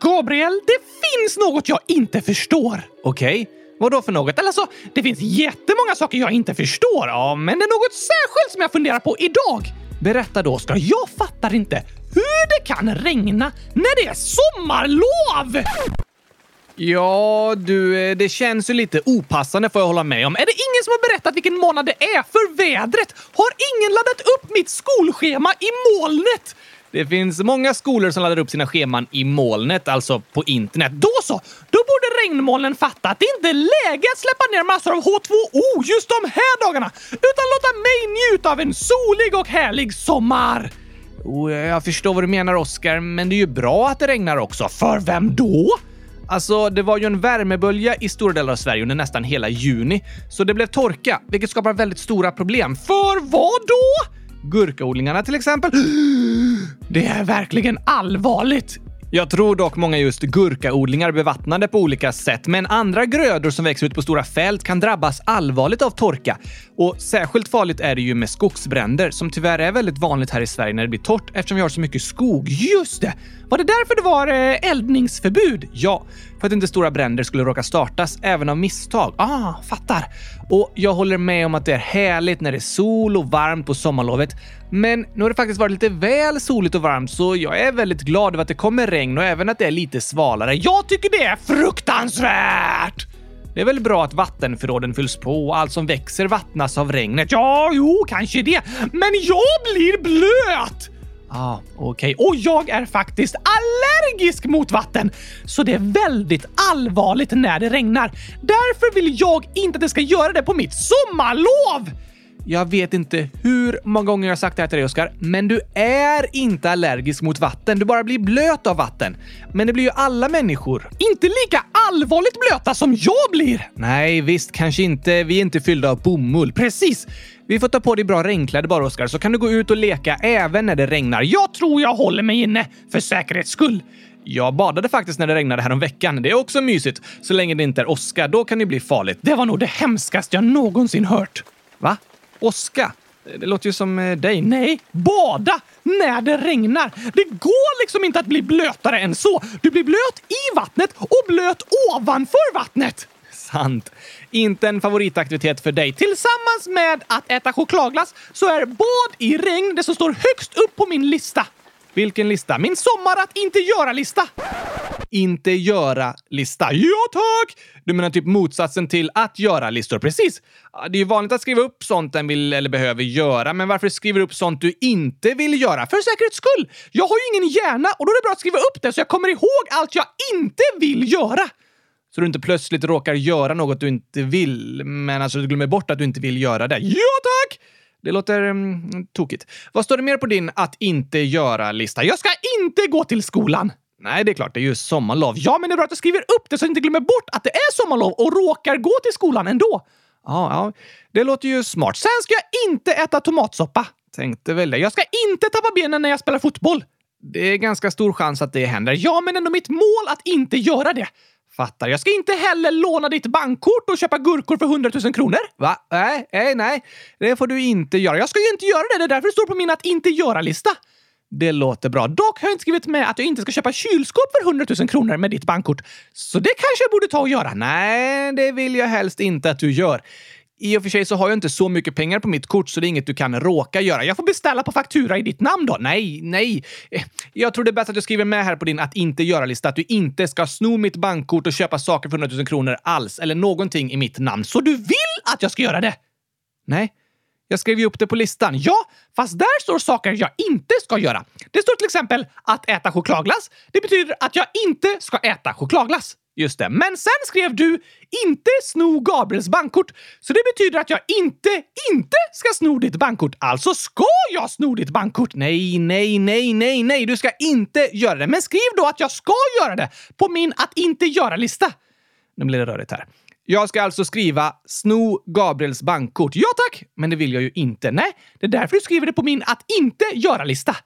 Gabriel, det finns något jag inte förstår. Okej, vad då för något? Eller alltså, det finns jättemånga saker jag inte förstår, ja, men det är något särskilt som jag funderar på idag. Berätta då, Oskar. Jag fattar inte hur det kan regna när det är sommarlov! Ja, du, eh, det känns ju lite opassande får jag hålla med om. Är det ingen som har berättat vilken månad det är för vädret? Har ingen laddat upp mitt skolschema i molnet? Det finns många skolor som laddar upp sina scheman i molnet, alltså på internet. Då så! Då borde regnmolnen fatta att det inte är läge att släppa ner massor av H2O just de här dagarna, utan låta mig njuta av en solig och härlig sommar. Oh, jag förstår vad du menar, Oskar, men det är ju bra att det regnar också. För vem då? Alltså, det var ju en värmebölja i stora delar av Sverige under nästan hela juni, så det blev torka, vilket skapar väldigt stora problem. För vad då? Gurkaodlingarna till exempel. Det är verkligen allvarligt. Jag tror dock många just gurkaodlingar bevattnade på olika sätt, men andra grödor som växer ut på stora fält kan drabbas allvarligt av torka. Och särskilt farligt är det ju med skogsbränder, som tyvärr är väldigt vanligt här i Sverige när det blir torrt eftersom vi har så mycket skog. Just det! Var det därför det var eh, eldningsförbud? Ja, för att inte stora bränder skulle råka startas, även av misstag. Ah, fattar. Och jag håller med om att det är härligt när det är sol och varmt på sommarlovet. Men nu har det faktiskt varit lite väl soligt och varmt, så jag är väldigt glad över att det kommer regn och även att det är lite svalare. Jag tycker det är fruktansvärt! Det är väl bra att vattenförråden fylls på och allt som växer vattnas av regnet. Ja, jo, kanske det. Men jag blir blöt! Ah, okej. Okay. Och jag är faktiskt allergisk mot vatten, så det är väldigt allvarligt när det regnar. Därför vill jag inte att det ska göra det på mitt sommarlov! Jag vet inte hur många gånger jag har sagt det här till dig, Oskar, men du är inte allergisk mot vatten. Du bara blir blöt av vatten. Men det blir ju alla människor. Inte lika allvarligt blöta som jag blir! Nej, visst, kanske inte. Vi är inte fyllda av bomull. Precis! Vi får ta på dig bra regnkläder bara, Oskar, så kan du gå ut och leka även när det regnar. Jag tror jag håller mig inne, för säkerhets skull. Jag badade faktiskt när det regnade här om veckan. Det är också mysigt, så länge det inte är åska. Då kan det bli farligt. Det var nog det hemskaste jag någonsin hört. Va? Åska? Det låter ju som eh, dig. Nej, bada när det regnar. Det går liksom inte att bli blötare än så. Du blir blöt i vattnet och blöt ovanför vattnet. Sant. Inte en favoritaktivitet för dig. Tillsammans med att äta chokladglass så är bad i regn det som står högst upp på min lista. Vilken lista? Min sommar att inte göra-lista. Inte göra-lista. Ja, tack! Du menar typ motsatsen till att göra-listor? Precis. Det är ju vanligt att skriva upp sånt en vill eller behöver göra, men varför skriver du upp sånt du inte vill göra? För säkerhets skull! Jag har ju ingen hjärna och då är det bra att skriva upp det så jag kommer ihåg allt jag inte vill göra. Så du inte plötsligt råkar göra något du inte vill, men alltså du glömmer bort att du inte vill göra det. Ja, tack! Det låter mm, tokigt. Vad står det mer på din att inte göra-lista? Jag ska inte gå till skolan! Nej, det är klart. Det är ju sommarlov. Ja, men det är bra att du skriver upp det så att du inte glömmer bort att det är sommarlov och råkar gå till skolan ändå. Ja, ja. Det låter ju smart. Sen ska jag inte äta tomatsoppa. Tänkte väl det. Jag ska inte tappa benen när jag spelar fotboll. Det är ganska stor chans att det händer. Ja, men ändå mitt mål att inte göra det. Fattar. Jag ska inte heller låna ditt bankkort och köpa gurkor för 100 000 kronor. Va? Nej, nej, nej. Det får du inte göra. Jag ska ju inte göra det. Det är därför det står på min att inte göra-lista. Det låter bra. Dock har jag inte skrivit med att jag inte ska köpa kylskåp för 100 000 kronor med ditt bankkort. Så det kanske jag borde ta och göra. Nej, det vill jag helst inte att du gör. I och för sig så har jag inte så mycket pengar på mitt kort så det är inget du kan råka göra. Jag får beställa på faktura i ditt namn då. Nej, nej. Eh, jag tror det är bäst att jag skriver med här på din att inte göra-lista att du inte ska sno mitt bankkort och köpa saker för 100 000 kronor alls eller någonting i mitt namn. Så du vill att jag ska göra det? Nej. Jag skrev ju upp det på listan. Ja, fast där står saker jag inte ska göra. Det står till exempel att äta chokladglass. Det betyder att jag inte ska äta chokladglass. Just det. Men sen skrev du “inte sno Gabriels bankkort”. Så det betyder att jag inte, inte ska sno ditt bankkort. Alltså ska jag sno ditt bankkort? Nej, nej, nej, nej, nej. Du ska inte göra det. Men skriv då att jag ska göra det på min att inte göra-lista. Nu blir det rörigt här. Jag ska alltså skriva “sno Gabriels bankkort”. Ja tack! Men det vill jag ju inte. Nej, det är därför du skriver det på min att inte göra-lista.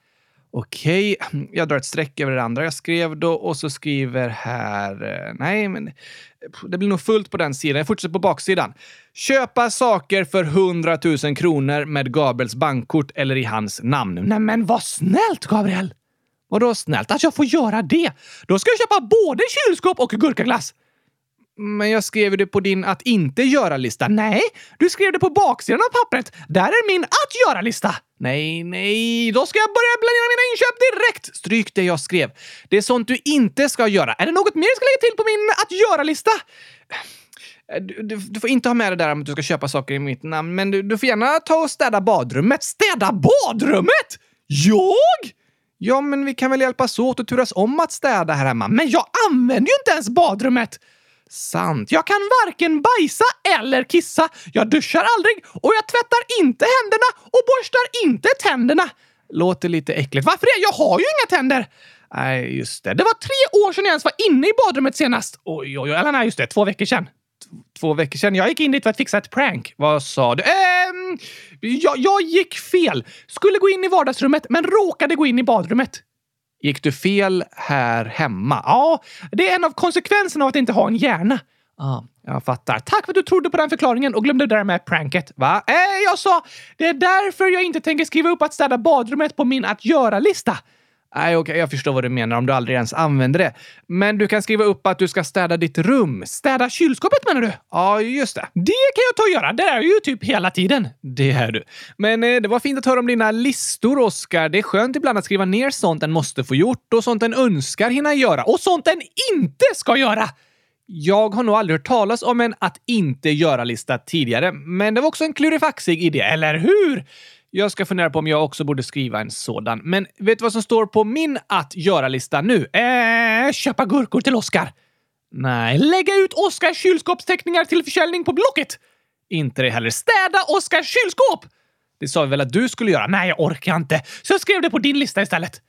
Okej, jag drar ett streck över det andra jag skrev då och så skriver här... Eh, nej, men det blir nog fullt på den sidan. Jag fortsätter på baksidan. Köpa saker för 100 000 kronor med Gabriels bankkort eller i hans namn. Nej men vad snällt, Gabriel! Vadå snällt? Att jag får göra det? Då ska jag köpa både kylskåp och gurkaglass. Men jag skrev det på din att inte göra-lista. Nej, du skrev det på baksidan av pappret. Där är min att göra-lista. Nej, nej, då ska jag börja planera mina inköp direkt! Stryk det jag skrev. Det är sånt du inte ska göra. Är det något mer du ska lägga till på min att göra-lista? Du, du, du, får inte ha med det där om att du ska köpa saker i mitt namn, men du, du får gärna ta och städa badrummet. Städa badrummet? Jag? Ja, men vi kan väl hjälpas åt och turas om att städa här hemma. Men jag använder ju inte ens badrummet! Sant. Jag kan varken bajsa eller kissa. Jag duschar aldrig och jag tvättar inte händerna och borstar inte tänderna. Låter lite äckligt. Varför det? Jag har ju inga tänder! Nej, just det. Det var tre år sedan jag ens var inne i badrummet senast. Oj, oj, oj. Eller nej, just det. Två veckor sedan. Två veckor sedan. Jag gick in dit för att fixa ett prank. Vad sa du? Ehm, jag, jag gick fel. Skulle gå in i vardagsrummet, men råkade gå in i badrummet. Gick du fel här hemma? Ja, det är en av konsekvenserna av att inte ha en hjärna. Ah, jag fattar. Tack för att du trodde på den förklaringen och glömde det där med pranket. Va? Äh, jag sa det är därför jag inte tänker skriva upp att städa badrummet på min att göra-lista. Nej, okej, okay, jag förstår vad du menar om du aldrig ens använder det. Men du kan skriva upp att du ska städa ditt rum. Städa kylskåpet menar du? Ja, just det. Det kan jag ta och göra. Det är ju typ hela tiden. Det är du. Men eh, det var fint att höra om dina listor, Oskar. Det är skönt ibland att skriva ner sånt en måste få gjort och sånt en önskar hinna göra och sånt en inte ska göra. Jag har nog aldrig hört talas om en att inte göra-lista tidigare, men det var också en klurifaxig idé, eller hur? Jag ska fundera på om jag också borde skriva en sådan. Men vet du vad som står på min att göra-lista nu? Eh, köpa gurkor till Oskar. Nej. Lägga ut Oskars kylskåpsteckningar till försäljning på Blocket. Inte det heller. Städa Oskars kylskåp! Det sa vi väl att du skulle göra? Nej, jag orkar inte. Så jag skrev det på din lista istället.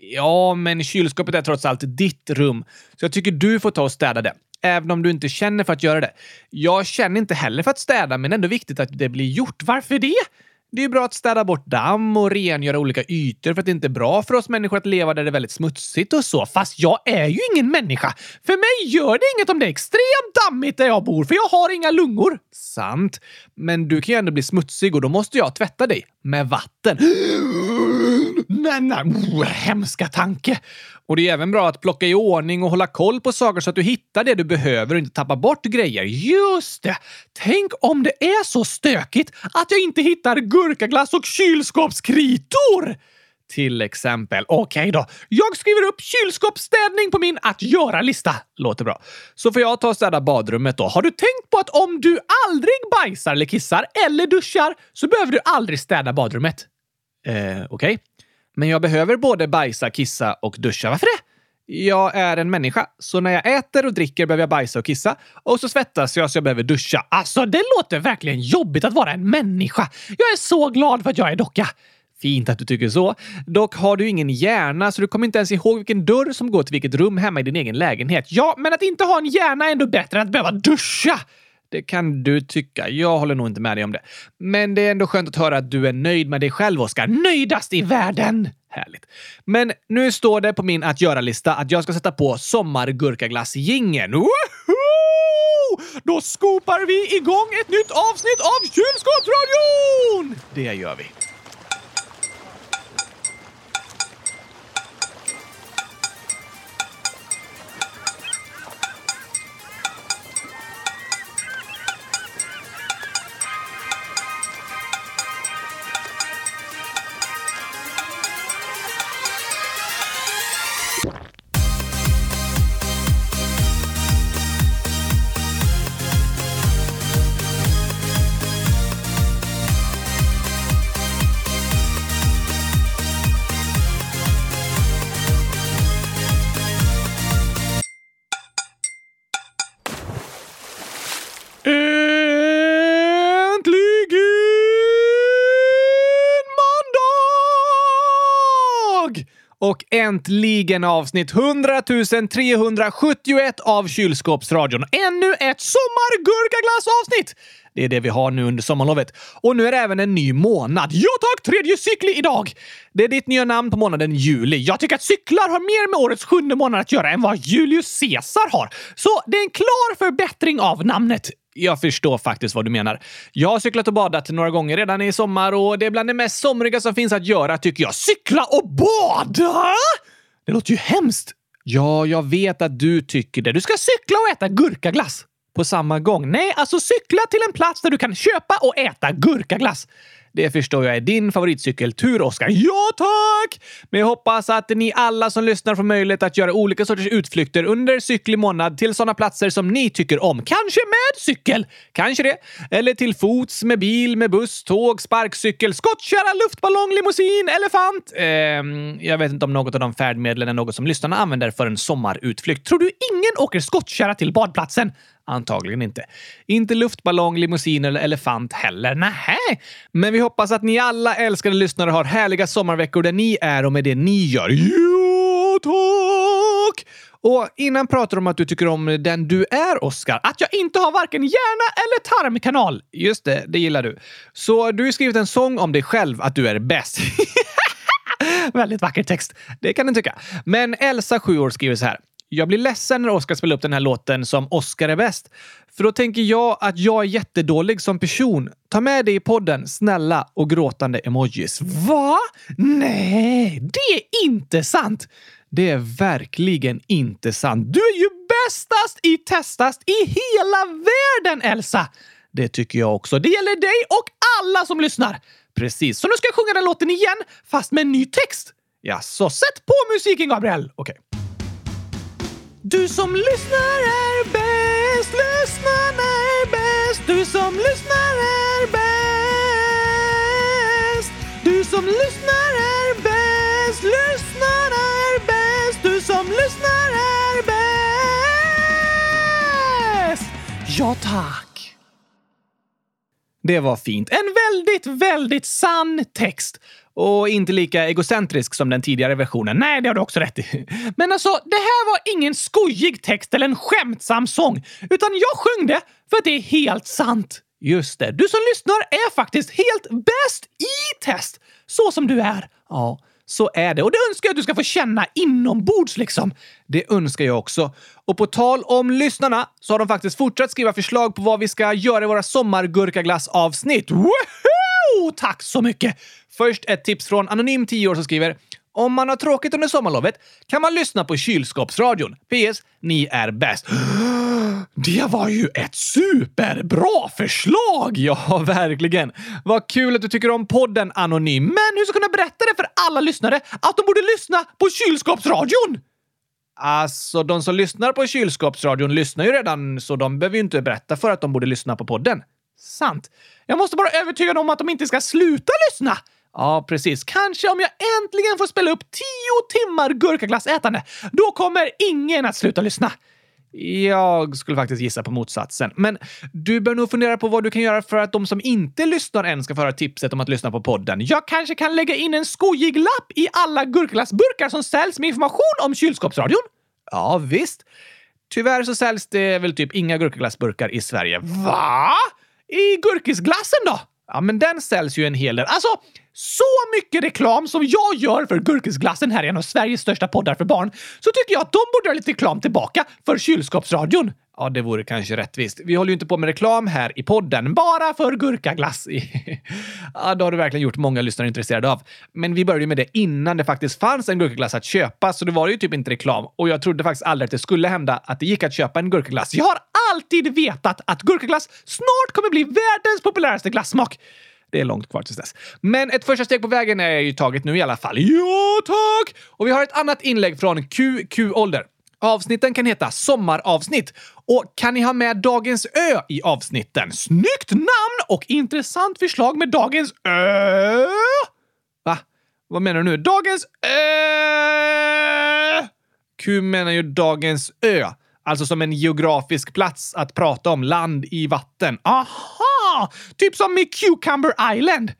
Ja, men kylskåpet är trots allt ditt rum. Så jag tycker du får ta och städa det. Även om du inte känner för att göra det. Jag känner inte heller för att städa, men det är ändå viktigt att det blir gjort. Varför det? Det är bra att städa bort damm och rengöra olika ytor för att det inte är bra för oss människor att leva där det är väldigt smutsigt och så. Fast jag är ju ingen människa. För mig gör det inget om det är extremt dammigt där jag bor, för jag har inga lungor. Sant. Men du kan ju ändå bli smutsig och då måste jag tvätta dig. Med vatten. Men oh, hemska tanke. Och det är även bra att plocka i ordning och hålla koll på saker så att du hittar det du behöver och inte tappar bort grejer. Just det! Tänk om det är så stökigt att jag inte hittar gurkaglass och kylskåpskritor! Till exempel. Okej okay då. Jag skriver upp kylskåpsstädning på min att göra-lista. Låter bra. Så får jag ta och städa badrummet då. Har du tänkt på att om du aldrig bajsar eller kissar eller duschar så behöver du aldrig städa badrummet? Eh, okej. Okay. Men jag behöver både bajsa, kissa och duscha. Varför det? Jag är en människa, så när jag äter och dricker behöver jag bajsa och kissa. Och så svettas jag så jag behöver duscha. Alltså, det låter verkligen jobbigt att vara en människa. Jag är så glad för att jag är docka. Fint att du tycker så. Dock har du ingen hjärna, så du kommer inte ens ihåg vilken dörr som går till vilket rum hemma i din egen lägenhet. Ja, men att inte ha en hjärna är ändå bättre än att behöva duscha. Det kan du tycka. Jag håller nog inte med dig om det. Men det är ändå skönt att höra att du är nöjd med dig själv, Oskar. Nöjdast i världen! Härligt. Men nu står det på min att göra-lista att jag ska sätta på sommargurkaglass-jingeln. Då skopar vi igång ett nytt avsnitt av Kylskåpsradion! Det gör vi. Äntligen avsnitt 100 371 av Kylskåpsradion. Ännu ett sommargurkaglassavsnitt! Det är det vi har nu under sommarlovet. Och nu är det även en ny månad. Ja tack! Tredje cykli idag! Det är ditt nya namn på månaden juli. Jag tycker att cyklar har mer med årets sjunde månad att göra än vad Julius Caesar har. Så det är en klar förbättring av namnet. Jag förstår faktiskt vad du menar. Jag har cyklat och badat några gånger redan i sommar och det är bland det mest somriga som finns att göra tycker jag. Cykla och bada! Det låter ju hemskt. Ja, jag vet att du tycker det. Du ska cykla och äta gurkaglass. På samma gång? Nej, alltså cykla till en plats där du kan köpa och äta gurkaglass. Det förstår jag är din favoritcykeltur, Oskar. Ja, tack! Men jag hoppas att ni alla som lyssnar får möjlighet att göra olika sorters utflykter under cyklig månad till sådana platser som ni tycker om. Kanske med cykel? Kanske det. Eller till fots, med bil, med buss, tåg, sparkcykel, skottkärra, luftballong, limousin, elefant. Ehm, jag vet inte om något av de färdmedlen är något som lyssnarna använder för en sommarutflykt. Tror du ingen åker skottkärra till badplatsen? Antagligen inte. Inte luftballong, limousin eller elefant heller. Nähä. Men vi hoppas att ni alla älskade lyssnare har härliga sommarveckor där ni är och med det ni gör. Ja, tack! Och innan pratar du om att du tycker om den du är, Oscar. Att jag inte har varken hjärna eller tarmkanal. Just det, det gillar du. Så du har skrivit en sång om dig själv, att du är bäst. Väldigt vacker text. Det kan du tycka. Men Elsa, 7 år, skriver så här. Jag blir ledsen när Oscar spelar upp den här låten som Oscar är bäst. För då tänker jag att jag är jättedålig som person. Ta med det i podden, snälla, och gråtande emojis. Va? Nej, det är inte sant! Det är verkligen inte sant. Du är ju bästast i testast i hela världen, Elsa! Det tycker jag också. Det gäller dig och alla som lyssnar. Precis. Så nu ska jag sjunga den låten igen, fast med en ny text. Ja, så sätt på musiken, Gabriel! Okej. Okay. Du som lyssnar är bäst, lyssnarna är bäst. Du som lyssnar är bäst. Du som lyssnar är bäst, lyssnarna är bäst. Du som lyssnar är bäst. Ja, tack. Det var fint. En väldigt, väldigt sann text. Och inte lika egocentrisk som den tidigare versionen. Nej, det har du också rätt i. Men alltså, det här var ingen skojig text eller en skämtsam sång, utan jag sjöng det för att det är helt sant. Just det. Du som lyssnar är faktiskt helt bäst i test, så som du är. Ja, så är det. Och det önskar jag att du ska få känna inombords liksom. Det önskar jag också. Och på tal om lyssnarna så har de faktiskt fortsatt skriva förslag på vad vi ska göra i våra sommargurkaglassavsnitt. Woho! Tack så mycket! Först ett tips från Anonym 10 år som skriver om man har tråkigt under sommarlovet kan man lyssna på kylskåpsradion. PS. Ni är bäst. Det var ju ett superbra förslag! Ja, verkligen. Vad kul att du tycker om podden Anonym. Men hur ska jag kunna berätta det för alla lyssnare att de borde lyssna på kylskåpsradion? Alltså, de som lyssnar på kylskåpsradion lyssnar ju redan, så de behöver ju inte berätta för att de borde lyssna på podden. Sant. Jag måste bara övertyga dem om att de inte ska sluta lyssna. Ja, precis. Kanske om jag äntligen får spela upp tio timmar gurkaglassätande. Då kommer ingen att sluta lyssna. Jag skulle faktiskt gissa på motsatsen. Men du bör nog fundera på vad du kan göra för att de som inte lyssnar än ska få höra tipset om att lyssna på podden. Jag kanske kan lägga in en skojig lapp i alla gurkaglassburkar som säljs med information om kylskåpsradion. Ja, visst. Tyvärr så säljs det väl typ inga gurkaglassburkar i Sverige. Va? I gurkisglassen då? Ja, men den säljs ju en hel del. Alltså, så mycket reklam som jag gör för Gurkisglassen här i en av Sveriges största poddar för barn, så tycker jag att de borde ha lite reklam tillbaka för kylskåpsradion. Ja, det vore kanske rättvist. Vi håller ju inte på med reklam här i podden, bara för gurkaglass. ja, det har du verkligen gjort många lyssnare intresserade av. Men vi började ju med det innan det faktiskt fanns en gurkaglass att köpa, så det var ju typ inte reklam. Och jag trodde faktiskt aldrig att det skulle hända att det gick att köpa en gurkaglass. Jag har alltid vetat att gurkaglass snart kommer bli världens populäraste glassmak. Det är långt kvar tills dess. Men ett första steg på vägen är ju taget nu i alla fall. Ja, tack! Och vi har ett annat inlägg från QQ-ålder. Avsnitten kan heta sommaravsnitt. Och kan ni ha med Dagens Ö i avsnitten? Snyggt namn och intressant förslag med Dagens Ö! Va? Vad menar du nu? Dagens Ö! Q menar ju Dagens Ö. Alltså som en geografisk plats att prata om, land i vatten. Aha! Typ som i Cucumber Island.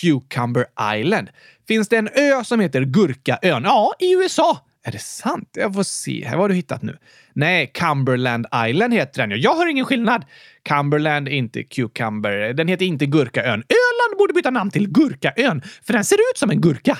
Cucumber Island? Finns det en ö som heter Gurkaön? Ja, i USA. Är det sant? Jag får se. Här, vad har du hittat nu? Nej, Cumberland Island heter den. Jag hör ingen skillnad. Cumberland är inte Cucumber. Den heter inte Gurkaön. Öland borde byta namn till Gurkaön, för den ser ut som en gurka.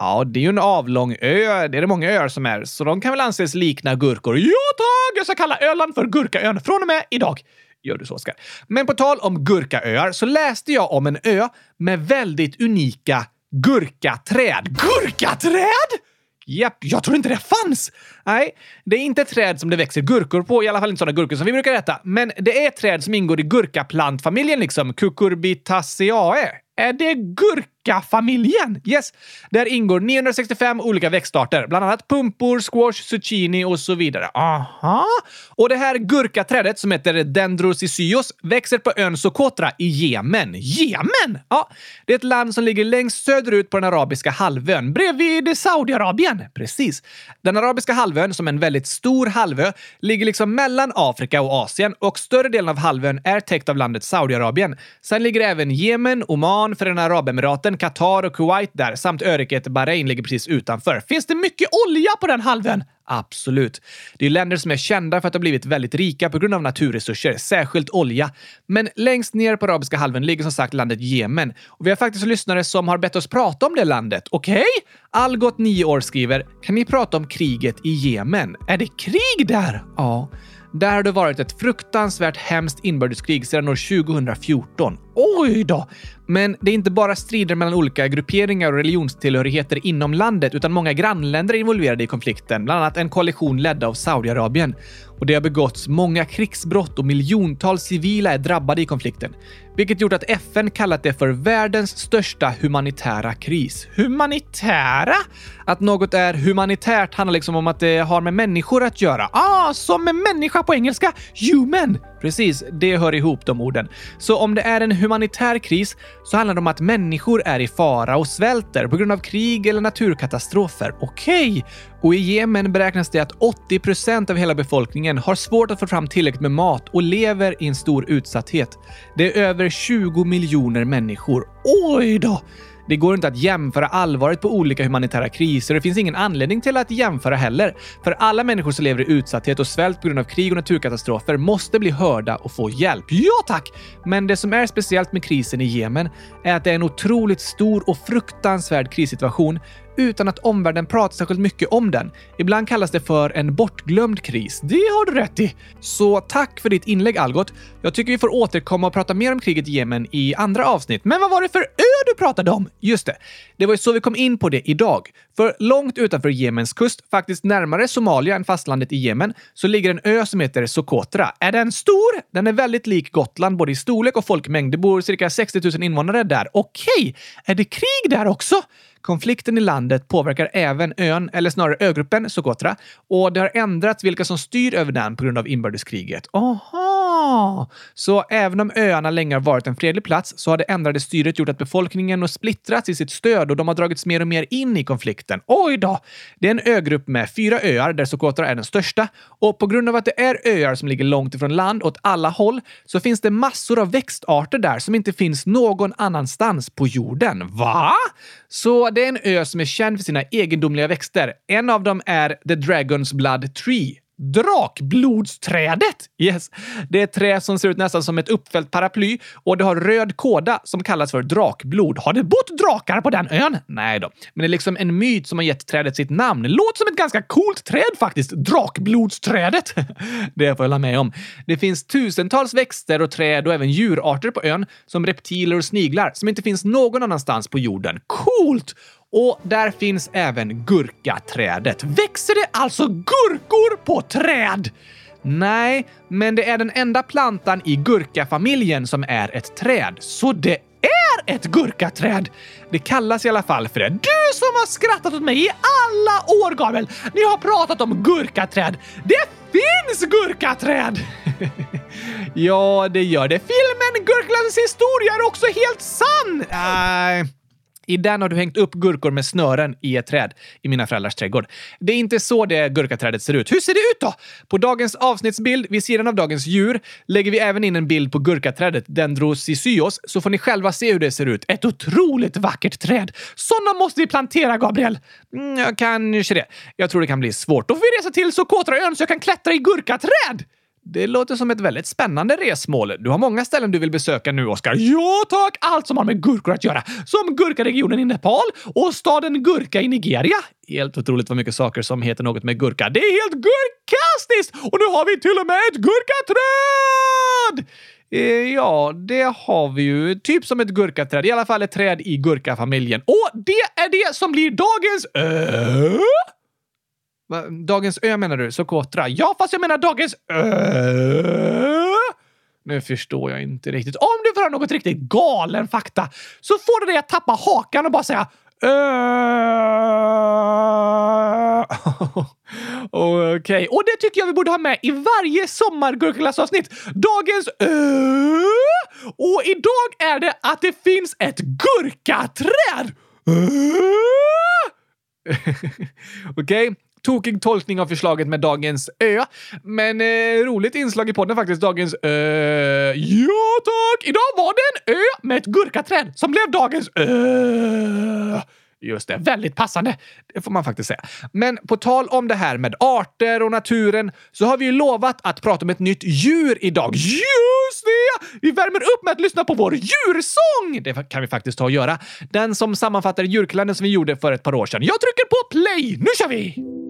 Ja, det är ju en avlång ö. Det är det många öar som är, så de kan väl anses likna gurkor. Ja tack! Jag ska kalla Öland för Gurkaön från och med idag. Gör du så, Oskar? Men på tal om gurkaöar så läste jag om en ö med väldigt unika gurkaträd. Gurkaträd? Japp, jag tror inte det fanns! Nej, det är inte träd som det växer gurkor på, i alla fall inte sådana gurkor som vi brukar äta. Men det är träd som ingår i gurkaplantfamiljen liksom, Cucurbitaceae. Är det gurka? Familjen! Yes, där ingår 965 olika växtarter, bland annat pumpor, squash, zucchini och så vidare. Aha! Och det här gurkaträdet som heter Dendrocysios växer på ön Socotra i Jemen. Jemen? Ja, det är ett land som ligger längst söderut på den arabiska halvön. Bredvid Saudiarabien? Precis. Den arabiska halvön, som är en väldigt stor halvö, ligger liksom mellan Afrika och Asien och större delen av halvön är täckt av landet Saudiarabien. Sen ligger även Jemen, Oman, Förenade Arabemiraten, Qatar och Kuwait där samt öriket Bahrain ligger precis utanför. Finns det mycket olja på den halvön? Absolut. Det är länder som är kända för att ha blivit väldigt rika på grund av naturresurser, särskilt olja. Men längst ner på arabiska halvön ligger som sagt landet Jemen. Och vi har faktiskt lyssnare som har bett oss prata om det landet. Okej? Okay? Algot, 9 år, skriver “Kan ni prata om kriget i Jemen?” Är det krig där? Ja. Där har det varit ett fruktansvärt hemskt inbördeskrig sedan år 2014. Oj då! Men det är inte bara strider mellan olika grupperingar och religionstillhörigheter inom landet, utan många grannländer är involverade i konflikten, bland annat en koalition ledd av Saudiarabien. Och det har begåtts många krigsbrott och miljontals civila är drabbade i konflikten, vilket gjort att FN kallat det för världens största humanitära kris. Humanitära? Att något är humanitärt handlar liksom om att det har med människor att göra. Ah, som med människa på engelska. Human! Precis, det hör ihop de orden. Så om det är en humanitär kris så handlar det om att människor är i fara och svälter på grund av krig eller naturkatastrofer. Okej! Okay. Och i Jemen beräknas det att 80 procent av hela befolkningen har svårt att få fram tillräckligt med mat och lever i en stor utsatthet. Det är över 20 miljoner människor. Oj då! Det går inte att jämföra allvaret på olika humanitära kriser och det finns ingen anledning till att jämföra heller. För alla människor som lever i utsatthet och svält på grund av krig och naturkatastrofer måste bli hörda och få hjälp. Ja tack! Men det som är speciellt med krisen i Jemen är att det är en otroligt stor och fruktansvärd krissituation utan att omvärlden pratar särskilt mycket om den. Ibland kallas det för en bortglömd kris. Det har du rätt i. Så tack för ditt inlägg Algot. Jag tycker vi får återkomma och prata mer om kriget i Jemen i andra avsnitt. Men vad var det för ö du pratade om? Just det. Det var ju så vi kom in på det idag. För långt utanför Jemens kust, faktiskt närmare Somalia än fastlandet i Jemen, så ligger en ö som heter Socotra. Är den stor? Den är väldigt lik Gotland, både i storlek och folkmängd. Det bor cirka 60 000 invånare där. Okej, är det krig där också? Konflikten i landet påverkar även ön, eller snarare ögruppen Socotra, och det har ändrats vilka som styr över den på grund av inbördeskriget. Aha! Så även om öarna länge har varit en fredlig plats så har det ändrade styret gjort att befolkningen har splittrats i sitt stöd och de har dragits mer och mer in i konflikten. Oj då! Det är en ögrupp med fyra öar där Socotra är den största och på grund av att det är öar som ligger långt ifrån land åt alla håll så finns det massor av växtarter där som inte finns någon annanstans på jorden. Va? Så det är en ö som är känd för sina egendomliga växter. En av dem är The Dragon's Blood Tree. Drakblodsträdet! Yes. Det är ett trä som ser ut nästan som ett uppfällt paraply och det har röd kåda som kallas för drakblod. Har det bott drakar på den ön? Nej då, men det är liksom en myt som har gett trädet sitt namn. Låter som ett ganska coolt träd faktiskt. Drakblodsträdet. det får jag hålla med om. Det finns tusentals växter och träd och även djurarter på ön som reptiler och sniglar som inte finns någon annanstans på jorden. Coolt! Och där finns även gurkaträdet. Växer det alltså gurkor på träd? Nej, men det är den enda plantan i gurkafamiljen som är ett träd. Så det är ett gurkaträd! Det kallas i alla fall för det. Du som har skrattat åt mig i alla år, Gabriel! Ni har pratat om gurkaträd. Det finns gurkaträd! ja, det gör det. Filmen Gurklandets historia är också helt sann! Nej. I den har du hängt upp gurkor med snören i ett träd i mina föräldrars trädgård. Det är inte så det gurkaträdet ser ut. Hur ser det ut då? På dagens avsnittsbild, vid sidan av dagens djur, lägger vi även in en bild på gurkaträdet Dendrocysios, så får ni själva se hur det ser ut. Ett otroligt vackert träd! Sådana måste vi plantera, Gabriel! Mm, kanske det. Jag tror det kan bli svårt. Då får vi resa till Socotraön så jag kan klättra i gurkaträd! Det låter som ett väldigt spännande resmål. Du har många ställen du vill besöka nu, Oskar. Ja, tack! Allt som har med gurkor att göra. Som Gurkaregionen i Nepal och staden Gurka i Nigeria. Helt otroligt vad mycket saker som heter något med gurka. Det är helt gurkastiskt! Och nu har vi till och med ett gurkaträd! Eh, ja, det har vi ju. Typ som ett gurkaträd. I alla fall ett träd i gurkafamiljen. Och det är det som blir dagens ö... Dagens ö menar du? Socotra? Ja, fast jag menar dagens ö. Nu förstår jag inte riktigt. Om du får höra något riktigt galen fakta så får du dig att tappa hakan och bara säga. Okej. Okay. Och det tycker jag vi borde ha med i varje sommargurkaglassavsnitt. Dagens ö. Och idag är det att det finns ett gurkaträd. Okej. Okay tokig tolkning av förslaget med dagens ö. Men eh, roligt inslag i podden faktiskt, dagens ö. Ja tack! Idag var det en ö med ett gurkaträd som blev dagens ö. Just det, väldigt passande. Det får man faktiskt säga. Men på tal om det här med arter och naturen så har vi ju lovat att prata om ett nytt djur idag. Just det! Vi värmer upp med att lyssna på vår djursång! Det kan vi faktiskt ta och göra. Den som sammanfattar djurkalendern som vi gjorde för ett par år sedan. Jag trycker på play! Nu kör vi!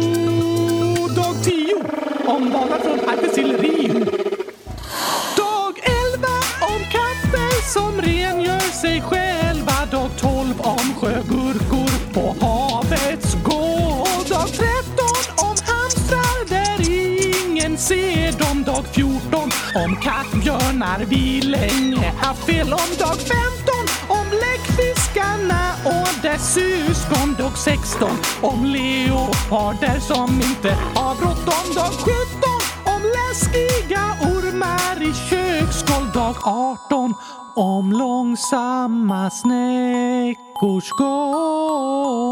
bara från Artisillerion. Dag 11 om katter som rengör sig själva. Dag 12 om sjögurkor på havets gård. Dag 13 om hamstrar där ingen ser dem. Dag 14 om kattbjörnar vi länge haft fel om. Dag 15 bläckfiskarna och dess syskon dog 16. Om leoparder som inte har bråttom dag 17. Om läskiga ormar i köksgolv. dag 18. Om långsamma snäckors gång.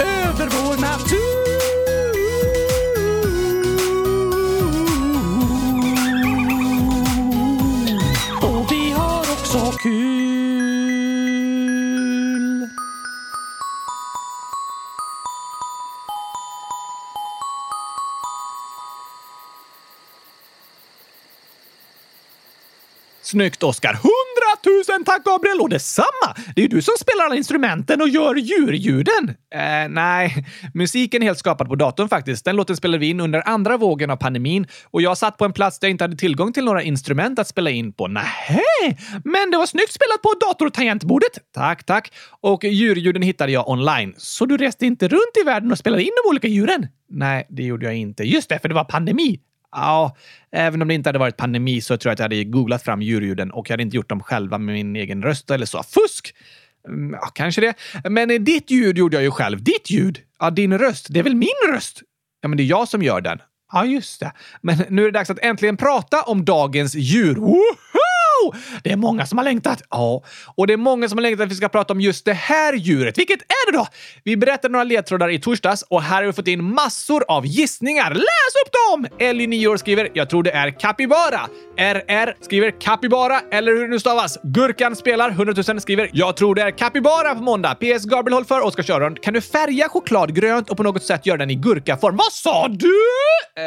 Över vår natur. Och vi har också kul. Snyggt, Oskar. Hundratusen tack Gabriel! Och detsamma! Det är ju du som spelar alla instrumenten och gör djurljuden. Eh, nej, musiken är helt skapad på datorn faktiskt. Den låten spelade vi in under andra vågen av pandemin och jag satt på en plats där jag inte hade tillgång till några instrument att spela in på. Nähä! Men det var snyggt spelat på dator och tangentbordet. Tack, tack. Och djurljuden hittade jag online. Så du reste inte runt i världen och spelade in de olika djuren? Nej, det gjorde jag inte. Just det, för det var pandemi. Ja, även om det inte hade varit pandemi så tror jag att jag hade googlat fram djurljuden och jag hade inte gjort dem själva med min egen röst eller så. Fusk! Mm, ja, kanske det. Men ditt ljud gjorde jag ju själv. Ditt ljud? Ja, din röst. Det är väl min röst? Ja, men det är jag som gör den. Ja, just det. Men nu är det dags att äntligen prata om dagens djur. Woho! Det är många som har längtat. Ja, och det är många som har längtat att vi ska prata om just det här djuret. Vilket är det då? Vi berättade några ledtrådar i torsdags och här har vi fått in massor av gissningar. Läs upp dem! Ellie, 9 år, skriver “Jag tror det är kapibara”. RR skriver “kapibara” eller hur det nu stavas. Gurkan spelar 100 000 skriver “Jag tror det är kapibara på måndag”. PS Gabriel håll för Oskar Körund. Kan du färga choklad grönt och på något sätt göra den i gurkaform? Vad sa du? Eh,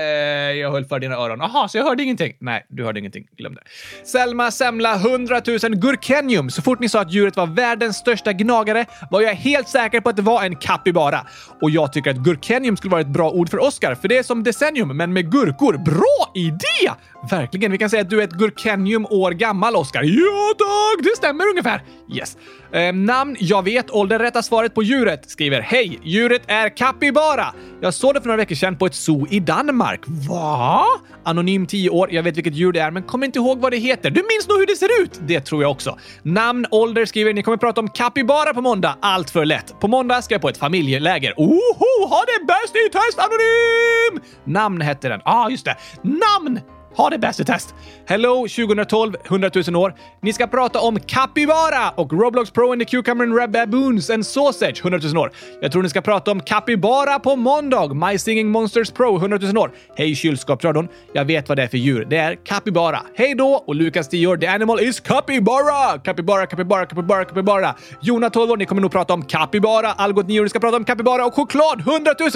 jag höll för dina öron. Jaha, så jag hörde ingenting. Nej, du hörde ingenting. Glöm det. Selma Semla 100 000 Gurkenium. Så fort ni sa att djuret var världens största gnagare var jag helt säker på att det var en kapybara. Och jag tycker att Gurkenium skulle vara ett bra ord för Oscar, för det är som decennium, men med gurkor. Bra idé! Verkligen. Vi kan säga att du är ett Gurkenium år gammal, Oscar. Ja, tack! Det stämmer ungefär. Yes. Eh, namn? Jag vet. Ålder? Rätta svaret på djuret. Skriver Hej! Djuret är kapibara. Jag såg det för några veckor sedan på ett zoo i Danmark. Va? Anonym 10 år. Jag vet vilket djur det är, men kommer inte ihåg vad det heter. Du minns nog hur det ser ut? Det tror jag också. Namn? Ålder? Skriver Ni kommer prata om kapibara på måndag. Allt för lätt. På måndag ska jag på ett familjeläger. Oho! Ha det bäst i test anonym! Namn hette den. Ja, ah, just det. Namn! Ha det bäst i test! Hello 2012, 100 000 år. Ni ska prata om Capybara och Roblox Pro and the Cucumber and Red Baboons and Sausage, 100 000 år. Jag tror ni ska prata om Capybara på måndag. My Singing Monsters Pro, 100 000 år. Hej kylskåpsradion. Jag vet vad det är för djur. Det är Capybara. Hej då! Och Lukas 10 år. The animal is Capybara! Capybara, Capybara, Capybara, Capybara. Jona 12 år. Ni kommer nog prata om Capybara. Algot 9 år. Ni ska prata om Capybara och choklad, 100 000.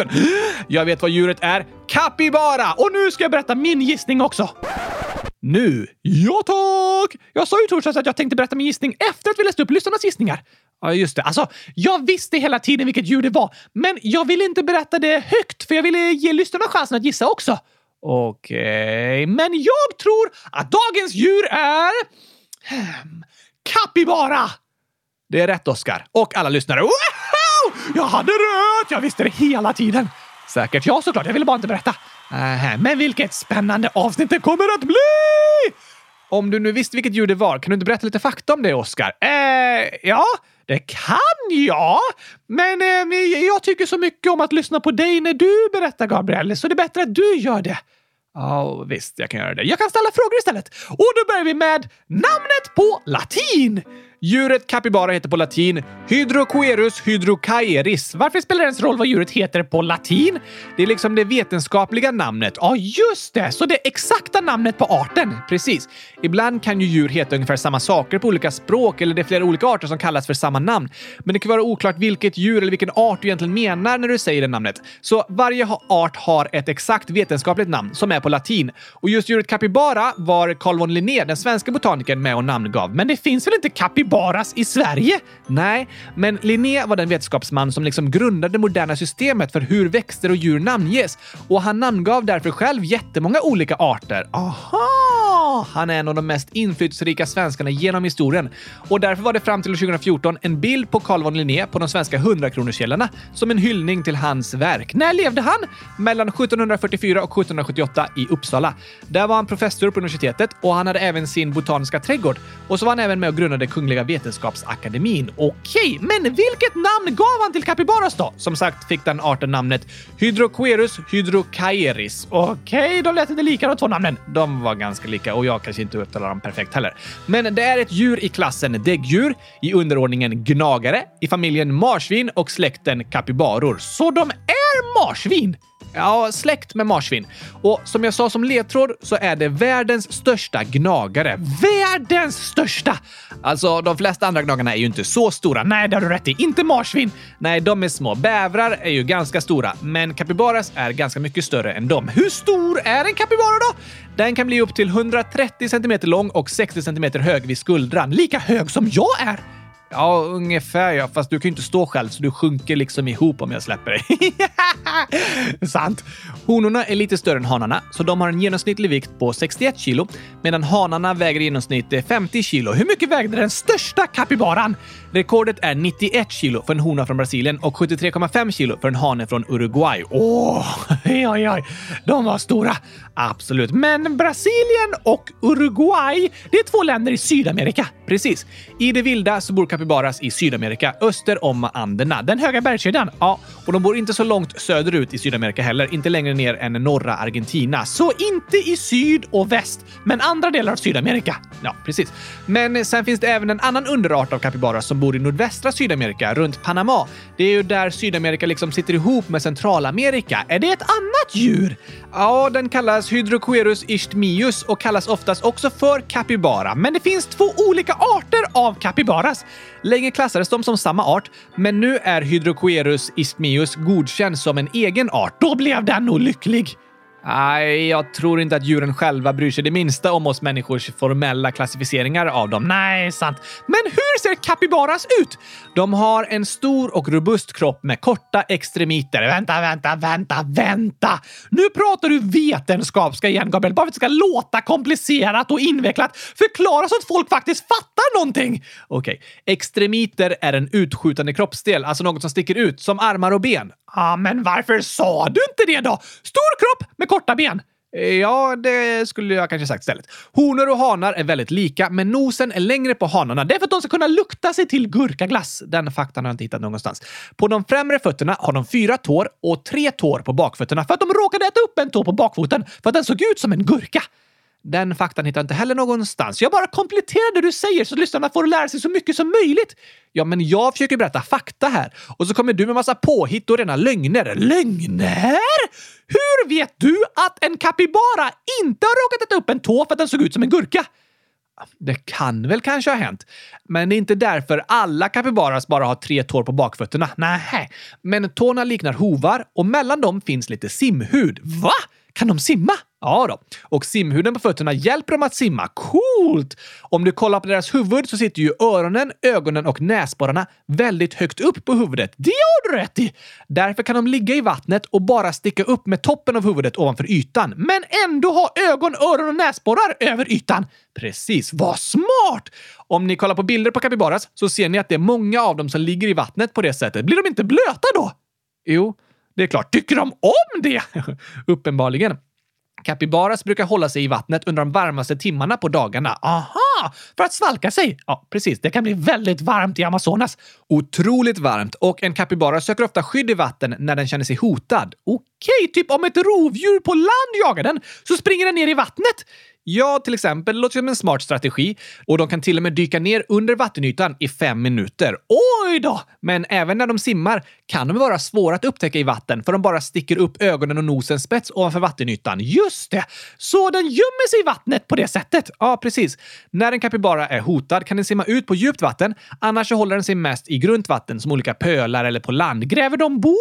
Jag vet vad djuret är. Capybara! Och nu ska jag berätta min gissning också. Nu? Ja tack! Jag sa ju torsdags att jag tänkte berätta min gissning efter att vi läst upp lyssnarnas gissningar. Ja, just det. Alltså, jag visste hela tiden vilket djur det var, men jag ville inte berätta det högt för jag ville ge lyssnarna chansen att gissa också. Okej, men jag tror att dagens djur är... Hmm, Kapibara! Det är rätt, Oskar. Och alla lyssnare. Wow! Jag hade rätt! Jag visste det hela tiden. Säkert. Ja, såklart. Jag ville bara inte berätta. Äh, men vilket spännande avsnitt det kommer att bli! Om du nu visste vilket djur det var, kan du inte berätta lite fakta om det, Oskar? Eh, ja, det kan jag. Men eh, jag tycker så mycket om att lyssna på dig när du berättar, Gabriel, så det är bättre att du gör det. Ja, oh, visst, jag kan göra det. Jag kan ställa frågor istället. Och då börjar vi med namnet på latin. Djuret capybara heter på latin Hydrocoerus hydrocaeris. Varför spelar det ens roll vad djuret heter på latin? Det är liksom det vetenskapliga namnet. Ja, just det! Så det exakta namnet på arten. Precis. Ibland kan ju djur heta ungefär samma saker på olika språk eller det är flera olika arter som kallas för samma namn. Men det kan vara oklart vilket djur eller vilken art du egentligen menar när du säger det namnet. Så varje art har ett exakt vetenskapligt namn som är på latin. Och just djuret capybara var Carl von Linné, den svenska botanikern, med och namngav. Men det finns väl inte capybara bevaras i Sverige? Nej, men Linné var den vetenskapsman som liksom grundade det moderna systemet för hur växter och djur namnges. Och han namngav därför själv jättemånga olika arter. Aha! Han är en av de mest inflytelserika svenskarna genom historien. Och därför var det fram till 2014 en bild på Carl von Linné på de svenska 100-kronorskällorna som en hyllning till hans verk. När levde han? Mellan 1744 och 1778 i Uppsala. Där var han professor på universitetet och han hade även sin botaniska trädgård. Och så var han även med och grundade Kungliga Vetenskapsakademin. Okej, men vilket namn gav han till Capybaras då? Som sagt fick den arten namnet Hydroquerus hydrocaeris. Okej, de lät inte lika de två namnen. De var ganska lika och jag kanske inte uttalar dem perfekt heller. Men det är ett djur i klassen däggdjur, i underordningen gnagare, i familjen marsvin och släkten kapybaror. Så de är marsvin! Ja, släkt med marsvin. Och som jag sa som ledtråd så är det världens största gnagare. Världens största! Alltså, de flesta andra gnagarna är ju inte så stora. Nej, det har du rätt i. Inte marsvin. Nej, de är små. Bävrar är ju ganska stora, men capybaras är ganska mycket större än dem. Hur stor är en capybara då? Den kan bli upp till 130 cm lång och 60 cm hög vid skuldran. Lika hög som jag är! Ja, ungefär ja. Fast du kan ju inte stå själv så du sjunker liksom ihop om jag släpper dig. Sant. Honorna är lite större än hanarna, så de har en genomsnittlig vikt på 61 kilo, medan hanarna väger i genomsnitt 50 kilo. Hur mycket vägde den största kapibaran? Rekordet är 91 kilo för en hona från Brasilien och 73,5 kilo för en hane från Uruguay. Åh, oj, oj, oj. De var stora. Absolut. Men Brasilien och Uruguay, det är två länder i Sydamerika. Precis. I det vilda så bor kapibaras i Sydamerika, öster om Anderna. Den höga bergskedjan? Ja, och de bor inte så långt söderut i Sydamerika heller. Inte längre ner än norra Argentina. Så inte i syd och väst, men andra delar av Sydamerika. Ja, precis. Men sen finns det även en annan underart av kapibaras som bor i nordvästra Sydamerika, runt Panama. Det är ju där Sydamerika liksom sitter ihop med Centralamerika. Är det ett annat djur? Ja, den kallas Hydrocoerus isthmius och kallas oftast också för kapibara. Men det finns två olika arter av capybaras. Länge klassades de som samma art, men nu är Hydrocoerus isthmius godkänd som en egen art. Då blev den nog lycklig. Nej, jag tror inte att djuren själva bryr sig det minsta om oss människors formella klassificeringar av dem. Nej, sant. Men hur ser kapibaras ut? De har en stor och robust kropp med korta extremiter. Vänta, vänta, vänta, vänta! Nu pratar du vetenskapska igen, Gabriel, bara för att det ska låta komplicerat och invecklat. Förklara så att folk faktiskt fattar någonting! Okej, okay. extremiter är en utskjutande kroppsdel, alltså något som sticker ut, som armar och ben. Ja, men varför sa du inte det då? Stor kropp med korta ben. Eh, ja, det skulle jag kanske sagt istället. Honor och hanar är väldigt lika, men nosen är längre på hanarna. Det är för att de ska kunna lukta sig till gurkaglass. Den faktan har jag inte hittat någonstans. På de främre fötterna har de fyra tår och tre tår på bakfötterna för att de råkade äta upp en tå på bakfoten för att den såg ut som en gurka. Den faktan hittar jag inte heller någonstans. Jag bara kompletterar det du säger så lyssnarna får lära sig så mycket som möjligt. Ja, men jag försöker berätta fakta här och så kommer du med massa påhitt och rena lögner. Lögner? Hur vet du att en kapibara inte har råkat äta upp en tå för att den såg ut som en gurka? Det kan väl kanske ha hänt. Men det är inte därför alla kapibaras bara har tre tår på bakfötterna. Nej, men tårna liknar hovar och mellan dem finns lite simhud. Va? Kan de simma? Ja då. Och simhuden på fötterna hjälper dem att simma. Coolt! Om du kollar på deras huvud så sitter ju öronen, ögonen och näsborrarna väldigt högt upp på huvudet. Det har du rätt i! Därför kan de ligga i vattnet och bara sticka upp med toppen av huvudet ovanför ytan. Men ändå ha ögon, öron och näsborrar över ytan. Precis. Vad smart! Om ni kollar på bilder på kapibaras så ser ni att det är många av dem som ligger i vattnet på det sättet. Blir de inte blöta då? Jo, det är klart. Tycker de om det? Uppenbarligen. Kapybaras brukar hålla sig i vattnet under de varmaste timmarna på dagarna. Aha! För att svalka sig? Ja, precis. Det kan bli väldigt varmt i Amazonas. Otroligt varmt och en kapibara söker ofta skydd i vatten när den känner sig hotad. Okej, typ om ett rovdjur på land jagar den så springer den ner i vattnet. Ja, till exempel. Det låter som en smart strategi. Och de kan till och med dyka ner under vattenytan i fem minuter. Oj då! Men även när de simmar kan de vara svåra att upptäcka i vatten för de bara sticker upp ögonen och nosen spets ovanför vattenytan. Just det! Så den gömmer sig i vattnet på det sättet? Ja, precis. När en kapybara är hotad kan den simma ut på djupt vatten. Annars så håller den sig mest i grunt vatten som olika pölar eller på land. Gräver de bon?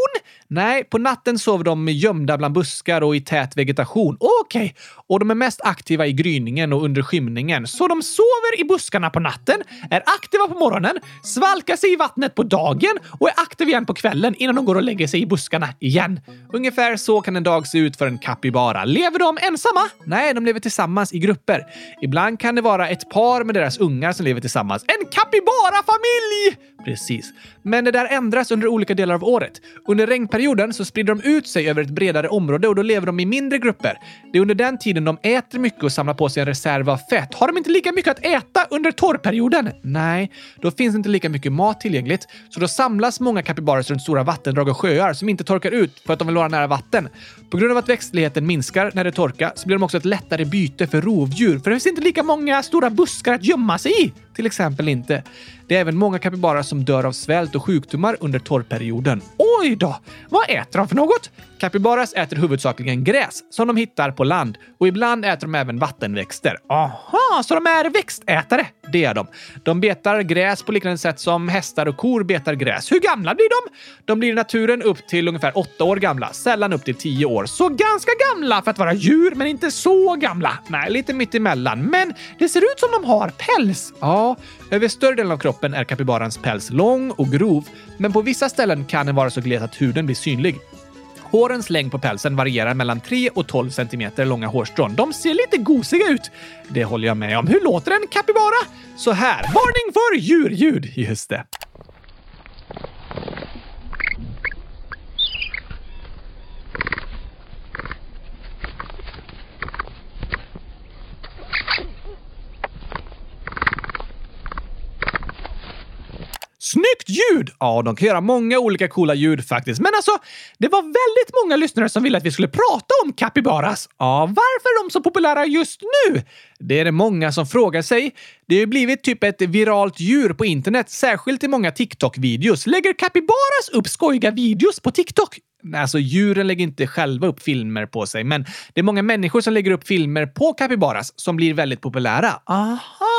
Nej, på natten sover de gömda bland buskar och i tät vegetation. Okej. Okay. Och de är mest aktiva i gryningen och under skymningen. Så de sover i buskarna på natten, är aktiva på morgonen, svalkar sig i vattnet på dagen och är aktiva igen på kvällen innan de går och lägger sig i buskarna igen. Ungefär så kan en dag se ut för en kapybara. Lever de ensamma? Nej, de lever tillsammans i grupper. Ibland kan det vara ett par med deras ungar som lever tillsammans. En kapybara-familj! Precis. Men det där ändras under olika delar av året. Under regnperioden så sprider de ut sig över ett bredare område och då lever de i mindre grupper. Det är under den tiden de äter mycket och samlar på sig en reserv av fett. Har de inte lika mycket att äta under torrperioden? Nej, då finns inte lika mycket mat tillgängligt. Så då samlas många kapibaras runt stora vattendrag och sjöar som inte torkar ut för att de vill vara nära vatten. På grund av att växtligheten minskar när det torkar så blir de också ett lättare byte för rovdjur, för det finns inte lika många stora buskar att gömma sig i. Till exempel inte. Det är även många kapibarer som dör av svält och sjukdomar under torrperioden. Oj då! Vad äter de för något? Capybaras äter huvudsakligen gräs som de hittar på land och ibland äter de även vattenväxter. Aha, så de är växtätare? Det är de. De betar gräs på liknande sätt som hästar och kor betar gräs. Hur gamla blir de? De blir i naturen upp till ungefär åtta år gamla, sällan upp till tio år. Så ganska gamla för att vara djur, men inte så gamla. Nej, lite mitt emellan. Men det ser ut som de har päls. Ja, över större delen av kroppen är kapybarans päls lång och grov, men på vissa ställen kan den vara så gles att huden blir synlig. Hårens längd på pälsen varierar mellan 3 och 12 cm långa hårstrån. De ser lite gosiga ut. Det håller jag med om. Hur låter en kapybara? Så här. Varning för djurljud! Just det. Snyggt ljud! Ja, de kan göra många olika coola ljud faktiskt. Men alltså, det var väldigt många lyssnare som ville att vi skulle prata om capybaras. Ja, varför är de så populära just nu? Det är det många som frågar sig. Det har ju blivit typ ett viralt djur på internet, särskilt i många TikTok-videos. Lägger capybaras upp skojiga videos på TikTok? Alltså djuren lägger inte själva upp filmer på sig, men det är många människor som lägger upp filmer på capybaras som blir väldigt populära. Aha,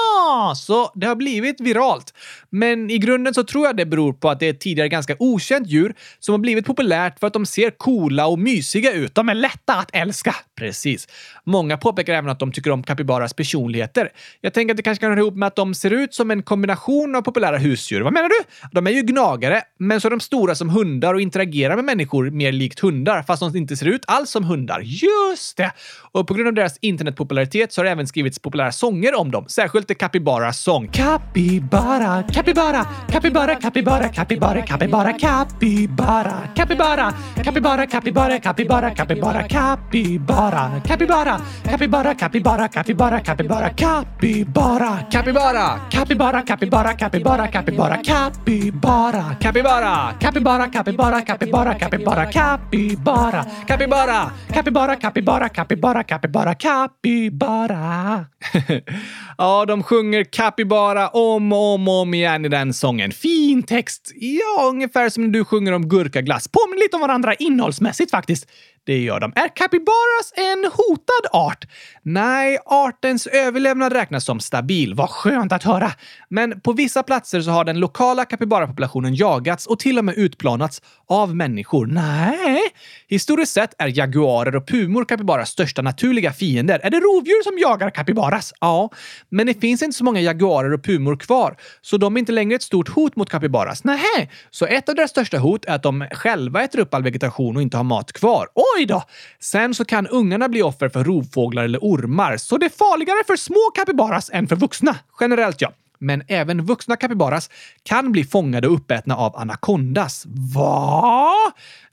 så det har blivit viralt. Men i grunden så tror jag det beror på att det är ett tidigare ganska okänt djur som har blivit populärt för att de ser coola och mysiga ut. De är lätta att älska. Precis. Många påpekar även att de tycker om kapybaras personligheter. Jag tänker att det kanske kan höra ihop med att de ser ut som en kombination av populära husdjur. Vad menar du? De är ju gnagare, men så är de stora som hundar och interagerar med människor mer likt hundar, fast de inte ser ut alls som hundar. Just det! Och på grund av deras internetpopularitet så har det även skrivits populära sånger om dem, särskilt Capybaras sång. Capybara, capybara, capybara, capybara, capybara, capybara, capybara, capybara, capybara, capybara, capybara, capybara, capybara, capybara, capybara, capybara, capybara, capybara, capybara, Capybara! capybara, capybara, capybara, capybara, capybara, Capybara! capybara, capybara, capybara, capybara, capybara, Capybara! capybara, capybara, capybara, capybara, capybara. ja, de sjunger Capybara om och om och om igen i den sången. Fin text! Ja, ungefär som när du sjunger om gurkaglass. Påminner lite om varandra innehållsmässigt faktiskt. Det gör de. Är capybaras en hotad art? Nej, artens överlevnad räknas som stabil. Vad skönt att höra! Men på vissa platser så har den lokala capybarapopulationen jagats och till och med utplanats av människor. Nej, historiskt sett är jaguarer och pumor capybaras största naturliga fiender. Är det rovdjur som jagar capybaras? Ja, men det finns inte så många jaguarer och pumor kvar, så de är inte längre ett stort hot mot capybaras. Nej, så ett av deras största hot är att de själva äter upp all vegetation och inte har mat kvar. Oj då! Sen så kan ungarna bli offer för rovfåglar eller ormar, så det är farligare för små kapybaras än för vuxna. Generellt ja. Men även vuxna kapibaras kan bli fångade och uppätna av anakondas. Va?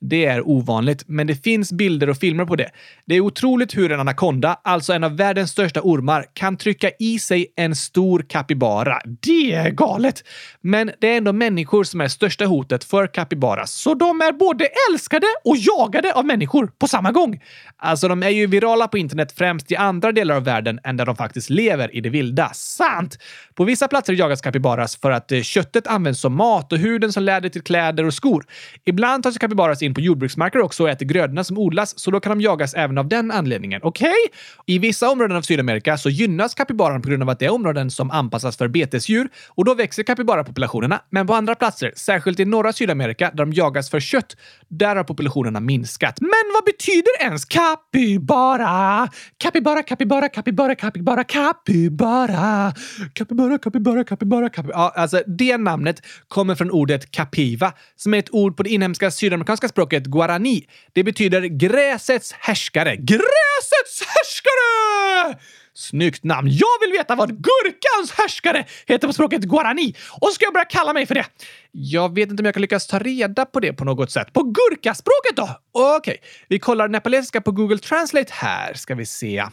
Det är ovanligt, men det finns bilder och filmer på det. Det är otroligt hur en anakonda, alltså en av världens största ormar, kan trycka i sig en stor kapibara. Det är galet! Men det är ändå människor som är största hotet för kapibaras, så de är både älskade och jagade av människor på samma gång. Alltså, de är ju virala på internet främst i andra delar av världen än där de faktiskt lever i det vilda. Sant! På vissa platser jagas kapybaras för att eh, köttet används som mat och huden som läder till kläder och skor. Ibland tar sig capybaras in på jordbruksmarker också och äter grödorna som odlas, så då kan de jagas även av den anledningen. Okej? Okay? I vissa områden av Sydamerika så gynnas kapybaran på grund av att det är områden som anpassas för betesdjur och då växer capybarapopulationerna. Men på andra platser, särskilt i norra Sydamerika där de jagas för kött, där har populationerna minskat. Men vad betyder ens kapybara? Kapybara, kapybara, kapybara, kapybara, kapybara, kapybara, kapybara, kapybara, kapybara capybara, capybara, capybara. Ja, alltså det namnet kommer från ordet capiva, som är ett ord på det inhemska sydamerikanska språket guarani. Det betyder gräsets härskare. Gräsets härskare! Snyggt namn! Jag vill veta vad gurkans härskare heter på språket guarani och så ska jag börja kalla mig för det? Jag vet inte om jag kan lyckas ta reda på det på något sätt. På gurkaspråket då? Okej, okay. vi kollar nepalesiska på Google Translate här. Ska vi se.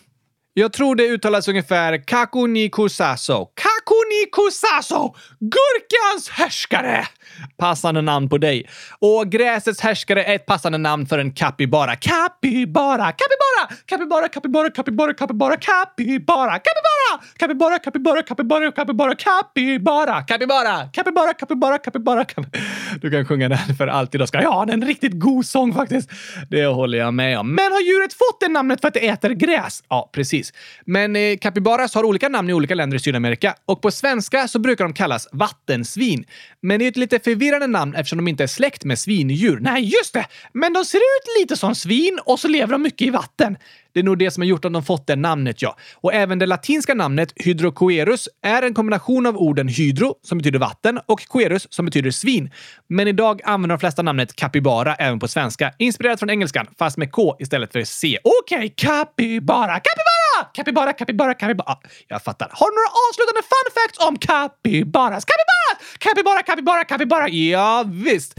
Jag tror det uttalas ungefär Kakuni Kusaso. Kakuni Kusaso! Gurkans härskare! Passande namn på dig. Och gräsets härskare är ett passande namn för en kapibara. Kapibara! Kapibara! Kapibara, kapibara, kapibara, kapibara, kapibara, kapibara! Kapibara, kapibara, kapibara, kapibara, kapibara, kapibara, kapibara, kapibara, kapibara, kapibara. Du kan sjunga den för alltid, Oskar. Ja, det är en riktigt god sång faktiskt. Det håller jag med om. Men har djuret fått det namnet för att det äter gräs? Ja, precis. Men eh, har olika namn i olika länder i Sydamerika och på svenska så brukar de kallas vattensvin. Men det är ett lite förvirrande namn eftersom de inte är släkt med svindjur. Nej, just det! Men de ser ut lite som svin och så lever de mycket i vatten. Det är nog det som har gjort att de fått det namnet, ja. Och även det latinska namnet hydrocoerus är en kombination av orden hydro, som betyder vatten, och coerus, som betyder svin. Men idag använder de flesta namnet capybara även på svenska, inspirerat från engelskan, fast med K istället för C. Okej, okay, capybara, capybara! Capybara, capybara, capybara. Jag fattar. Har du några avslutande fun facts om capybaras? Capybaras! Capybara, capybara, capybara. Ja, visst.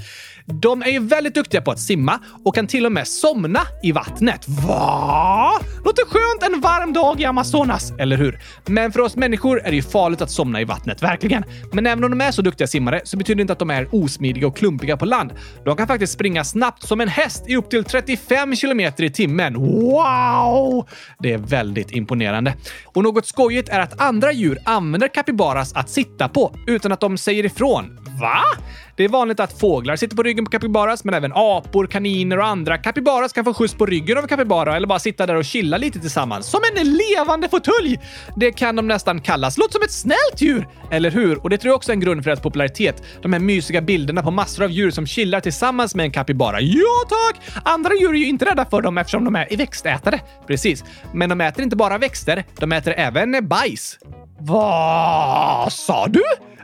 De är ju väldigt duktiga på att simma och kan till och med somna i vattnet. Va? Låter skönt en varm dag i Amazonas, eller hur? Men för oss människor är det ju farligt att somna i vattnet, verkligen. Men även om de är så duktiga simmare så betyder det inte att de är osmidiga och klumpiga på land. De kan faktiskt springa snabbt som en häst i upp till 35 kilometer i timmen. Wow! Det är väldigt imponerande. Och något skojigt är att andra djur använder capybaras att sitta på utan att de säger ifrån. Va? Det är vanligt att fåglar sitter på ryggen på kapybaras, men även apor, kaniner och andra Kapybaras kan få skjuts på ryggen av capybara eller bara sitta där och chilla lite tillsammans. Som en levande fåtölj! Det kan de nästan kallas. Låter som ett snällt djur! Eller hur? Och det tror jag också är en grund för deras popularitet. De här mysiga bilderna på massor av djur som chillar tillsammans med en kapybara. Ja tack! Andra djur är ju inte rädda för dem eftersom de är växtätare. Precis. Men de äter inte bara växter, de äter även bajs. Vad sa du?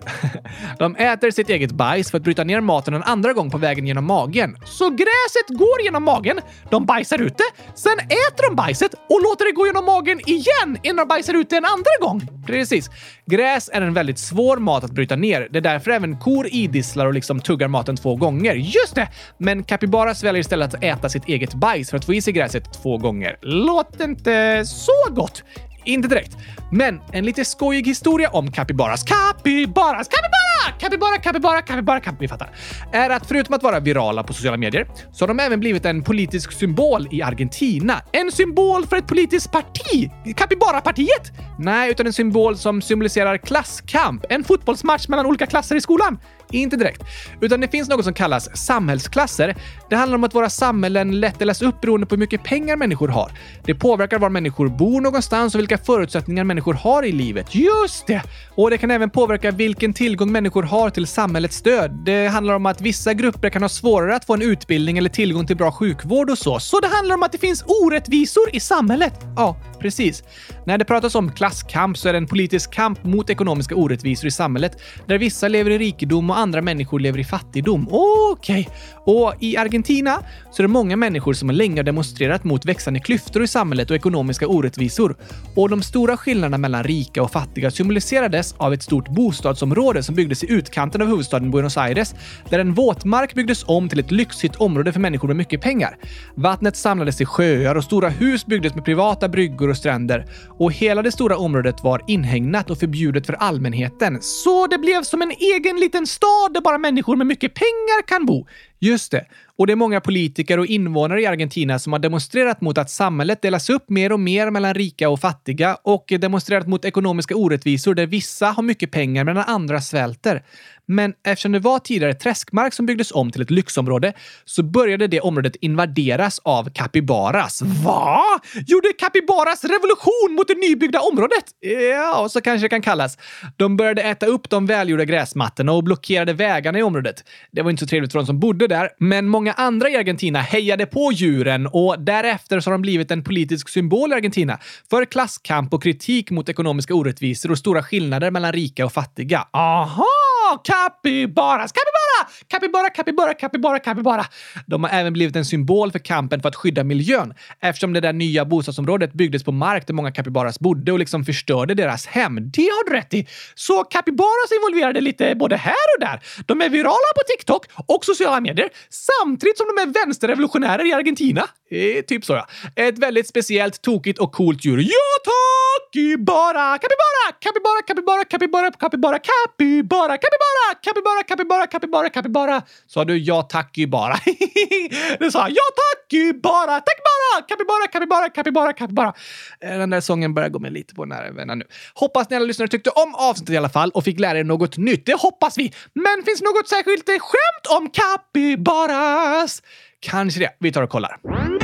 De äter sitt eget bajs för att bryta ner maten en andra gång på vägen genom magen. Så gräset går genom magen, de bajsar ut det, sen äter de bajset och låter det gå genom magen igen innan de bajsar ut det en andra gång. Precis. Gräs är en väldigt svår mat att bryta ner. Det är därför även kor idisslar och liksom tuggar maten två gånger. Just det! Men capybaras väljer istället att äta sitt eget bajs för att få i sig gräset två gånger. Låter inte så gott. Inte direkt. Men en lite skojig historia om capybaras. Capybaras! Capybara! Capybara, capybara, capybara, Capybara. vi fattar. Är att förutom att vara virala på sociala medier så har de även blivit en politisk symbol i Argentina. En symbol för ett politiskt parti? Capybara-partiet? Nej, utan en symbol som symboliserar klasskamp. En fotbollsmatch mellan olika klasser i skolan. Inte direkt. Utan det finns något som kallas samhällsklasser. Det handlar om att våra samhällen lätt delas upp beroende på hur mycket pengar människor har. Det påverkar var människor bor någonstans och vilka förutsättningar människor har i livet. Just det! Och det kan även påverka vilken tillgång människor har till samhällets stöd. Det handlar om att vissa grupper kan ha svårare att få en utbildning eller tillgång till bra sjukvård och så. Så det handlar om att det finns orättvisor i samhället? Ja, precis. När det pratas om klasskamp så är det en politisk kamp mot ekonomiska orättvisor i samhället där vissa lever i rikedom och andra människor lever i fattigdom. Okej. Okay. Och i Argentina så är det många människor som länge har demonstrerat mot växande klyftor i samhället och ekonomiska orättvisor. Och de stora skillnaderna mellan rika och fattiga symboliserades av ett stort bostadsområde som byggdes i utkanten av huvudstaden Buenos Aires, där en våtmark byggdes om till ett lyxigt område för människor med mycket pengar. Vattnet samlades i sjöar och stora hus byggdes med privata bryggor och stränder. Och hela det stora området var inhägnat och förbjudet för allmänheten. Så det blev som en egen liten stad där bara människor med mycket pengar kan bo. Just det. Och det är många politiker och invånare i Argentina som har demonstrerat mot att samhället delas upp mer och mer mellan rika och fattiga och demonstrerat mot ekonomiska orättvisor där vissa har mycket pengar medan andra svälter. Men eftersom det var tidigare träskmark som byggdes om till ett lyxområde så började det området invaderas av kapybaras. Va? Gjorde kapybaras revolution mot det nybyggda området? Ja, så kanske det kan kallas. De började äta upp de välgjorda gräsmattorna och blockerade vägarna i området. Det var inte så trevligt för de som bodde där, men många andra i Argentina hejade på djuren och därefter så har de blivit en politisk symbol i Argentina för klasskamp och kritik mot ekonomiska orättvisor och stora skillnader mellan rika och fattiga. Aha! Capybaras! Capybara! Capybara, capybara, capybara, capybara. De har även blivit en symbol för kampen för att skydda miljön eftersom det där nya bostadsområdet byggdes på mark där många capybaras bodde och liksom förstörde deras hem. Det har du rätt i. Så capybaras är involverade lite både här och där. De är virala på TikTok och sociala medier samtidigt som de är vänsterrevolutionärer i Argentina. Eh, typ så ja. Ett väldigt speciellt, tokigt och coolt djur. Ja tack! kapybara, kapybara, kapybara, kapybara, kapybara, kapybara, kapybara, kapybara, kapybara, kapybara, kapybara, kapybara. Sa du ja tack bara? det sa. Ja tack bara, tack bara, kapybara, kapybara, kapybara, kapybara, eh, den där sången börjar gå mig lite på nerverna nu. Hoppas ni alla lyssnare tyckte om avsnittet i alla fall och fick lära er något nytt. Det hoppas vi. Men finns något särskilt skämt om capybaras? Kanske det. Vi tar och kollar.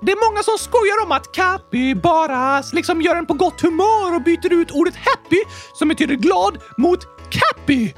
Det är många som skojar om att capybaras liksom gör en på gott humör och byter ut ordet happy, som betyder glad, mot cappy.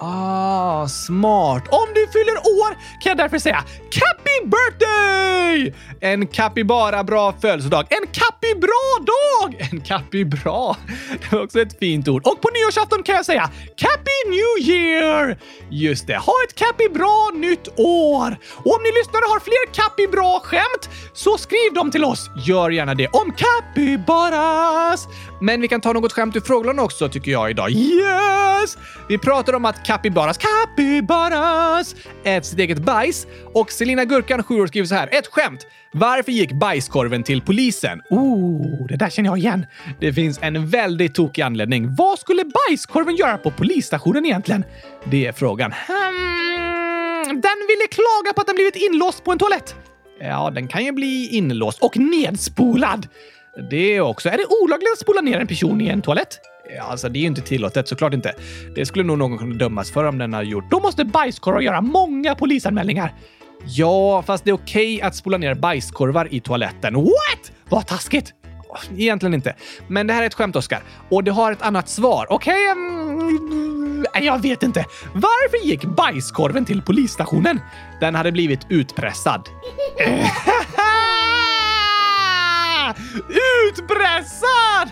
Ah, smart. Om du fyller år kan jag därför säga Happy birthday! En kapibara bra födelsedag. En kapibra bra dag! En kapibra. Det var också ett fint ord. Och på nyårsafton kan jag säga Happy New Year! Just det. Ha ett kapibra bra nytt år! Och om ni lyssnare har fler Cappy bra skämt så skriv dem till oss. Gör gärna det. Om kapibaras. Men vi kan ta något skämt ur frågelådan också tycker jag idag. Yes! Vi pratar om att capybaras Capybaras! äter sitt eget bajs och Selina Gurkan, 7 år, skriver så här. Ett skämt. Varför gick bajskorven till polisen? Oh, det där känner jag igen. Det finns en väldigt tokig anledning. Vad skulle bajskorven göra på polisstationen egentligen? Det är frågan. Hmm, den ville klaga på att den blivit inlåst på en toalett. Ja, den kan ju bli inlåst. Och nedspolad. Det också. Är det olagligt att spola ner en person i en toalett? Ja, alltså, det är ju inte tillåtet, såklart inte. Det skulle nog någon kunna dömas för om den har gjort. Då måste bajskorvar göra många polisanmälningar. Ja, fast det är okej att spola ner bajskorvar i toaletten. What? Vad taskigt! Egentligen inte. Men det här är ett skämt, Oskar. Och det har ett annat svar. Okej, mm, jag vet inte. Varför gick bajskorven till polisstationen? Den hade blivit utpressad. Utpressad!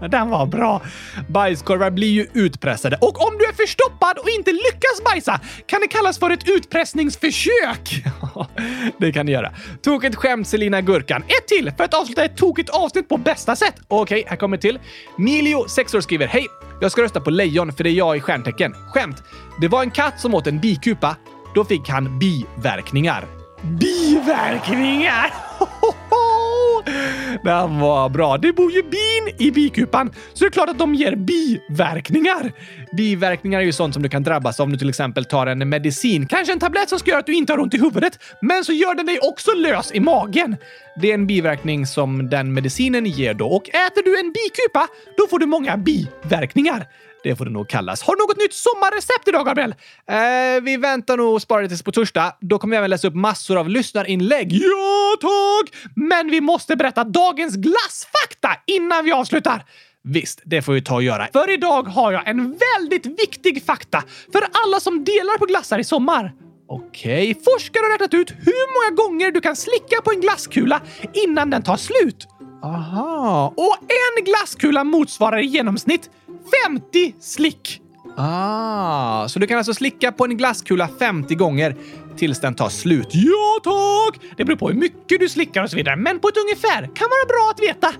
Den var bra. Bajskorvar blir ju utpressade. Och om du är förstoppad och inte lyckas bajsa kan det kallas för ett utpressningsförsök. det kan det göra. Tokigt skämt, Selina Gurkan. Ett till för att avsluta ett tokigt avsnitt på bästa sätt. Okej, här kommer till. Milio, 6 år, skriver Hej! Jag ska rösta på lejon för det är jag i stjärntecken. Skämt! Det var en katt som åt en bikupa. Då fick han biverkningar. Biverkningar! Den var bra. Det bor ju bin i bikupan, så det är klart att de ger biverkningar. Biverkningar är ju sånt som du kan drabbas av om du till exempel tar en medicin. Kanske en tablett som ska göra att du inte har ont i huvudet, men så gör den dig också lös i magen. Det är en biverkning som den medicinen ger då. Och äter du en bikupa, då får du många biverkningar. Det får det nog kallas. Har du något nytt sommarrecept idag, Gabriel? Eh, vi väntar nog och sparar det tills på torsdag. Då kommer vi även läsa upp massor av lyssnarinlägg. Ja, tack! Men vi måste berätta dagens glassfakta innan vi avslutar. Visst, det får vi ta och göra. För idag har jag en väldigt viktig fakta för alla som delar på glassar i sommar. Okej. Okay. Forskare har räknat ut hur många gånger du kan slicka på en glasskula innan den tar slut. Aha. Och en glasskula motsvarar i genomsnitt 50 slick. Ah, så du kan alltså slicka på en glasskula 50 gånger tills den tar slut? Ja, tack! Det beror på hur mycket du slickar och så vidare, men på ett ungefär kan vara bra att veta.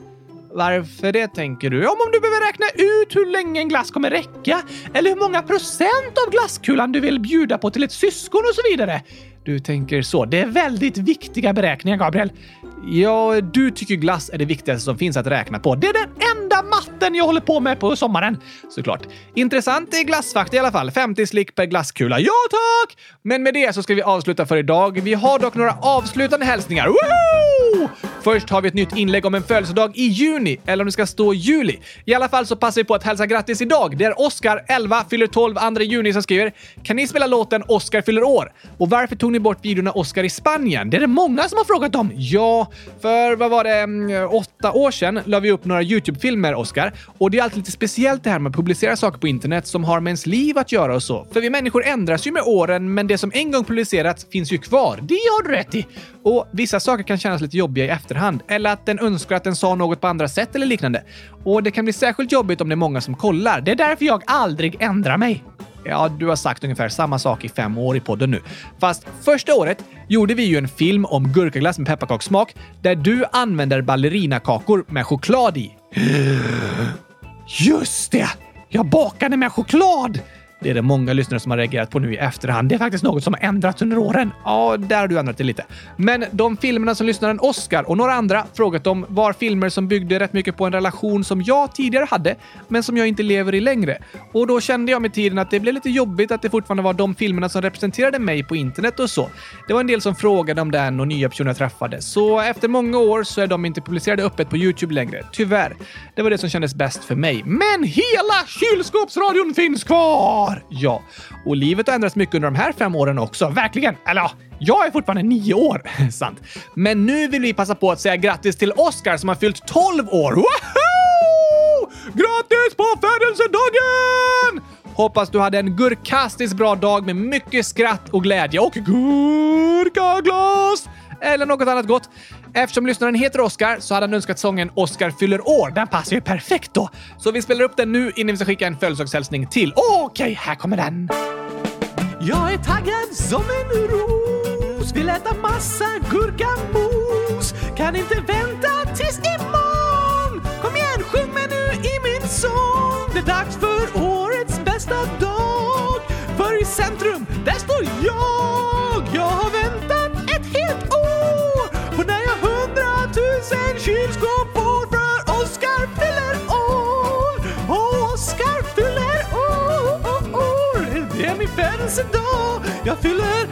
Varför det tänker du? Ja, om du behöver räkna ut hur länge en glass kommer räcka eller hur många procent av glasskulan du vill bjuda på till ett syskon och så vidare. Du tänker så. Det är väldigt viktiga beräkningar, Gabriel. Ja, du tycker glass är det viktigaste som finns att räkna på. Det är den enda matten jag håller på med på sommaren. Såklart. Intressant i glassfakt i alla fall. 50 slick per glasskula. Ja, tack! Men med det så ska vi avsluta för idag. Vi har dock några avslutande hälsningar. Woohoo! Först har vi ett nytt inlägg om en födelsedag i juni, eller om det ska stå juli. I alla fall så passar vi på att hälsa grattis idag. Det är Oskar, 11, fyller 12, 2 juni som skriver “Kan ni spela låten Oskar fyller år?” Och varför tog ni bort videon av Oskar i Spanien? Det är det många som har frågat om. Ja, för vad var det, mm, åtta år sedan la vi upp några YouTube-filmer, Oskar. Och det är alltid lite speciellt det här med att publicera saker på internet som har med ens liv att göra och så. För vi människor ändras ju med åren, men det som en gång publicerats finns ju kvar. Det har du rätt i. Och vissa saker kan kännas lite jobbiga i efterhand, eller att den önskar att den sa något på andra sätt eller liknande. Och det kan bli särskilt jobbigt om det är många som kollar. Det är därför jag aldrig ändrar mig. Ja, du har sagt ungefär samma sak i fem år i podden nu. Fast första året gjorde vi ju en film om gurkaglass med pepparkakssmak där du använder ballerinakakor med choklad i. Just det! Jag bakade med choklad! Det är det många lyssnare som har reagerat på nu i efterhand. Det är faktiskt något som har ändrats under åren. Ja, där har du ändrat det lite. Men de filmerna som lyssnaren Oscar och några andra frågat om var filmer som byggde rätt mycket på en relation som jag tidigare hade, men som jag inte lever i längre. Och då kände jag med tiden att det blev lite jobbigt att det fortfarande var de filmerna som representerade mig på internet och så. Det var en del som frågade om den och nya personer jag träffade, så efter många år så är de inte publicerade öppet på Youtube längre. Tyvärr. Det var det som kändes bäst för mig. Men hela kylskåpsradion finns kvar! År! Ja, och livet har ändrats mycket under de här fem åren också. Verkligen! Eller ja, jag är fortfarande nio år. Sant. Men nu vill vi passa på att säga grattis till Oscar som har fyllt 12 år. Woohoo! Grattis på födelsedagen! Hoppas du hade en gurkastiskt bra dag med mycket skratt och glädje och Gurkaglas! eller något annat gott. Eftersom lyssnaren heter Oscar så hade han önskat sången Oscar fyller år. Den passar ju perfekt då. Så vi spelar upp den nu innan vi ska skicka en födelsedagshälsning till. Okej, här kommer den. Jag är taggad som en ros Vill äta massa gurkamos Kan inte vänta tills imorgon Kom igen, sjung med nu i min sång Det är dags för årets bästa dag För i centrum, där står jag Jag har väntat ett helt år På när jag en kylskåp För Oskar fyller år. Och Oscar fyller år. Det är min födelsedag. Jag fyller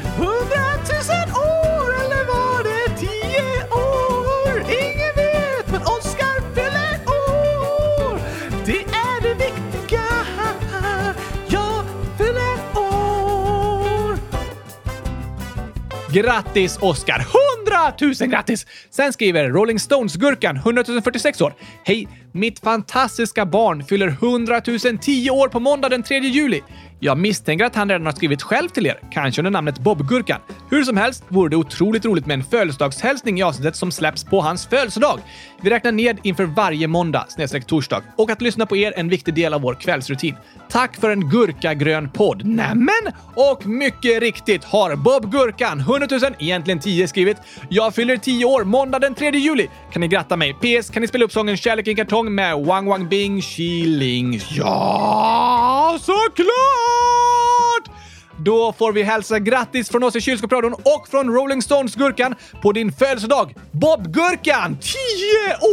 Grattis Oscar! 100 000 grattis! Sen skriver Rolling Stones-gurkan 100 046 år. Hej! Mitt fantastiska barn fyller 100 010 år på måndag den 3 juli. Jag misstänker att han redan har skrivit själv till er, kanske under namnet Bob-gurkan. Hur som helst vore det otroligt roligt med en födelsedagshälsning i avsnittet som släpps på hans födelsedag. Vi räknar ned inför varje måndag snedstreck torsdag och att lyssna på er är en viktig del av vår kvällsrutin. Tack för en gurkagrön podd. Nämen! Och mycket riktigt har Bob Gurkan 100 000, egentligen 10 skrivit. Jag fyller 10 år måndag den 3 juli. Kan ni gratta mig? PS. Kan ni spela upp sången Kärlek i en kartong med Wang Wang Bing Ling? Ja, såklart! Då får vi hälsa grattis från oss i Kylskåpsradion och från Rolling Stones-gurkan på din födelsedag, Bob-gurkan! 10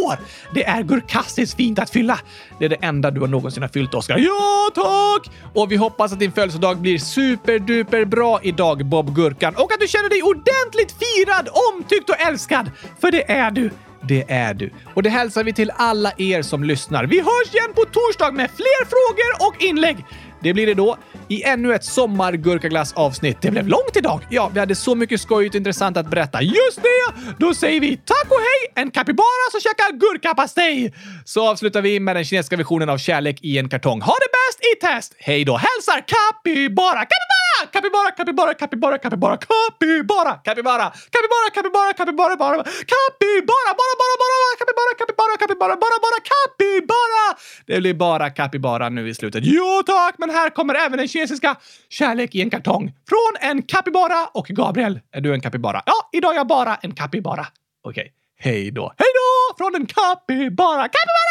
år! Det är gurkastiskt fint att fylla. Det är det enda du har någonsin har fyllt, Oscar. Ja, tack! Och vi hoppas att din födelsedag blir superduper bra idag, Bob Gurkan. Och att du känner dig ordentligt firad, omtyckt och älskad. För det är du. Det är du. Och det hälsar vi till alla er som lyssnar. Vi hörs igen på torsdag med fler frågor och inlägg. Det blir det då i ännu ett sommargurkaglass-avsnitt. Det blev långt idag. Ja, vi hade så mycket skojigt och intressant att berätta. Just det! Då säger vi tack och hej, en kapibara som käkar gurkapastej. Så avslutar vi med den kinesiska versionen av Kärlek i en kartong. Ha det bäst i test! Hej då! Hälsar kapibara, kapibara, Capybara, capybara, capybara, capybara, capybara, capybara, capybara, capybara, capybara, bara, capybara, bara, bara, bara, capybara, capybara, capybara, bara, bara, capybara. Det blir bara capybara nu i slutet. Jo tack, men här kommer även den kinesiska Kärlek i en kartong från en capybara. och Gabriel. Är du en capybara? Ja, idag är jag bara en capybara. Okej. Okay. Hej då. Hej då från en capybara. Capybara!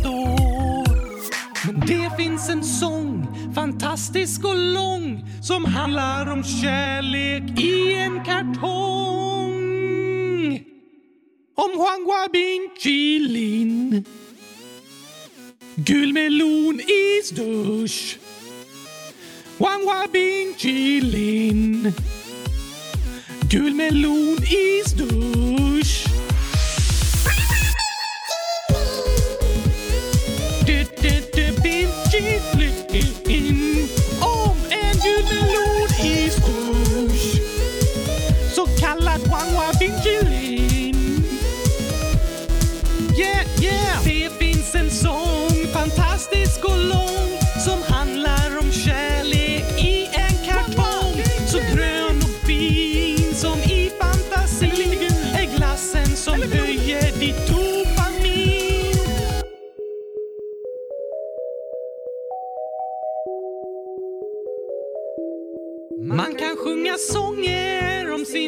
det finns en sång, fantastisk och lång som handlar om kärlek i en kartong. Om Huanghua Guabin Chilin. Gul melon isdusch. Huanghua Guabin Chilin. Gul melon i dusch.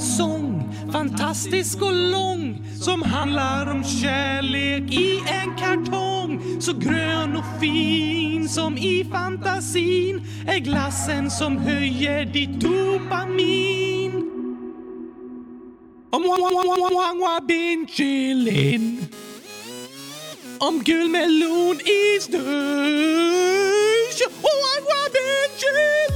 sång, fantastisk och lång som handlar om kärlek i en kartong. Så grön och fin som i fantasin är glassen som höjer ditt dopamin. Om wang bin chilin. Om gul melon i snö. Wang bin chilin.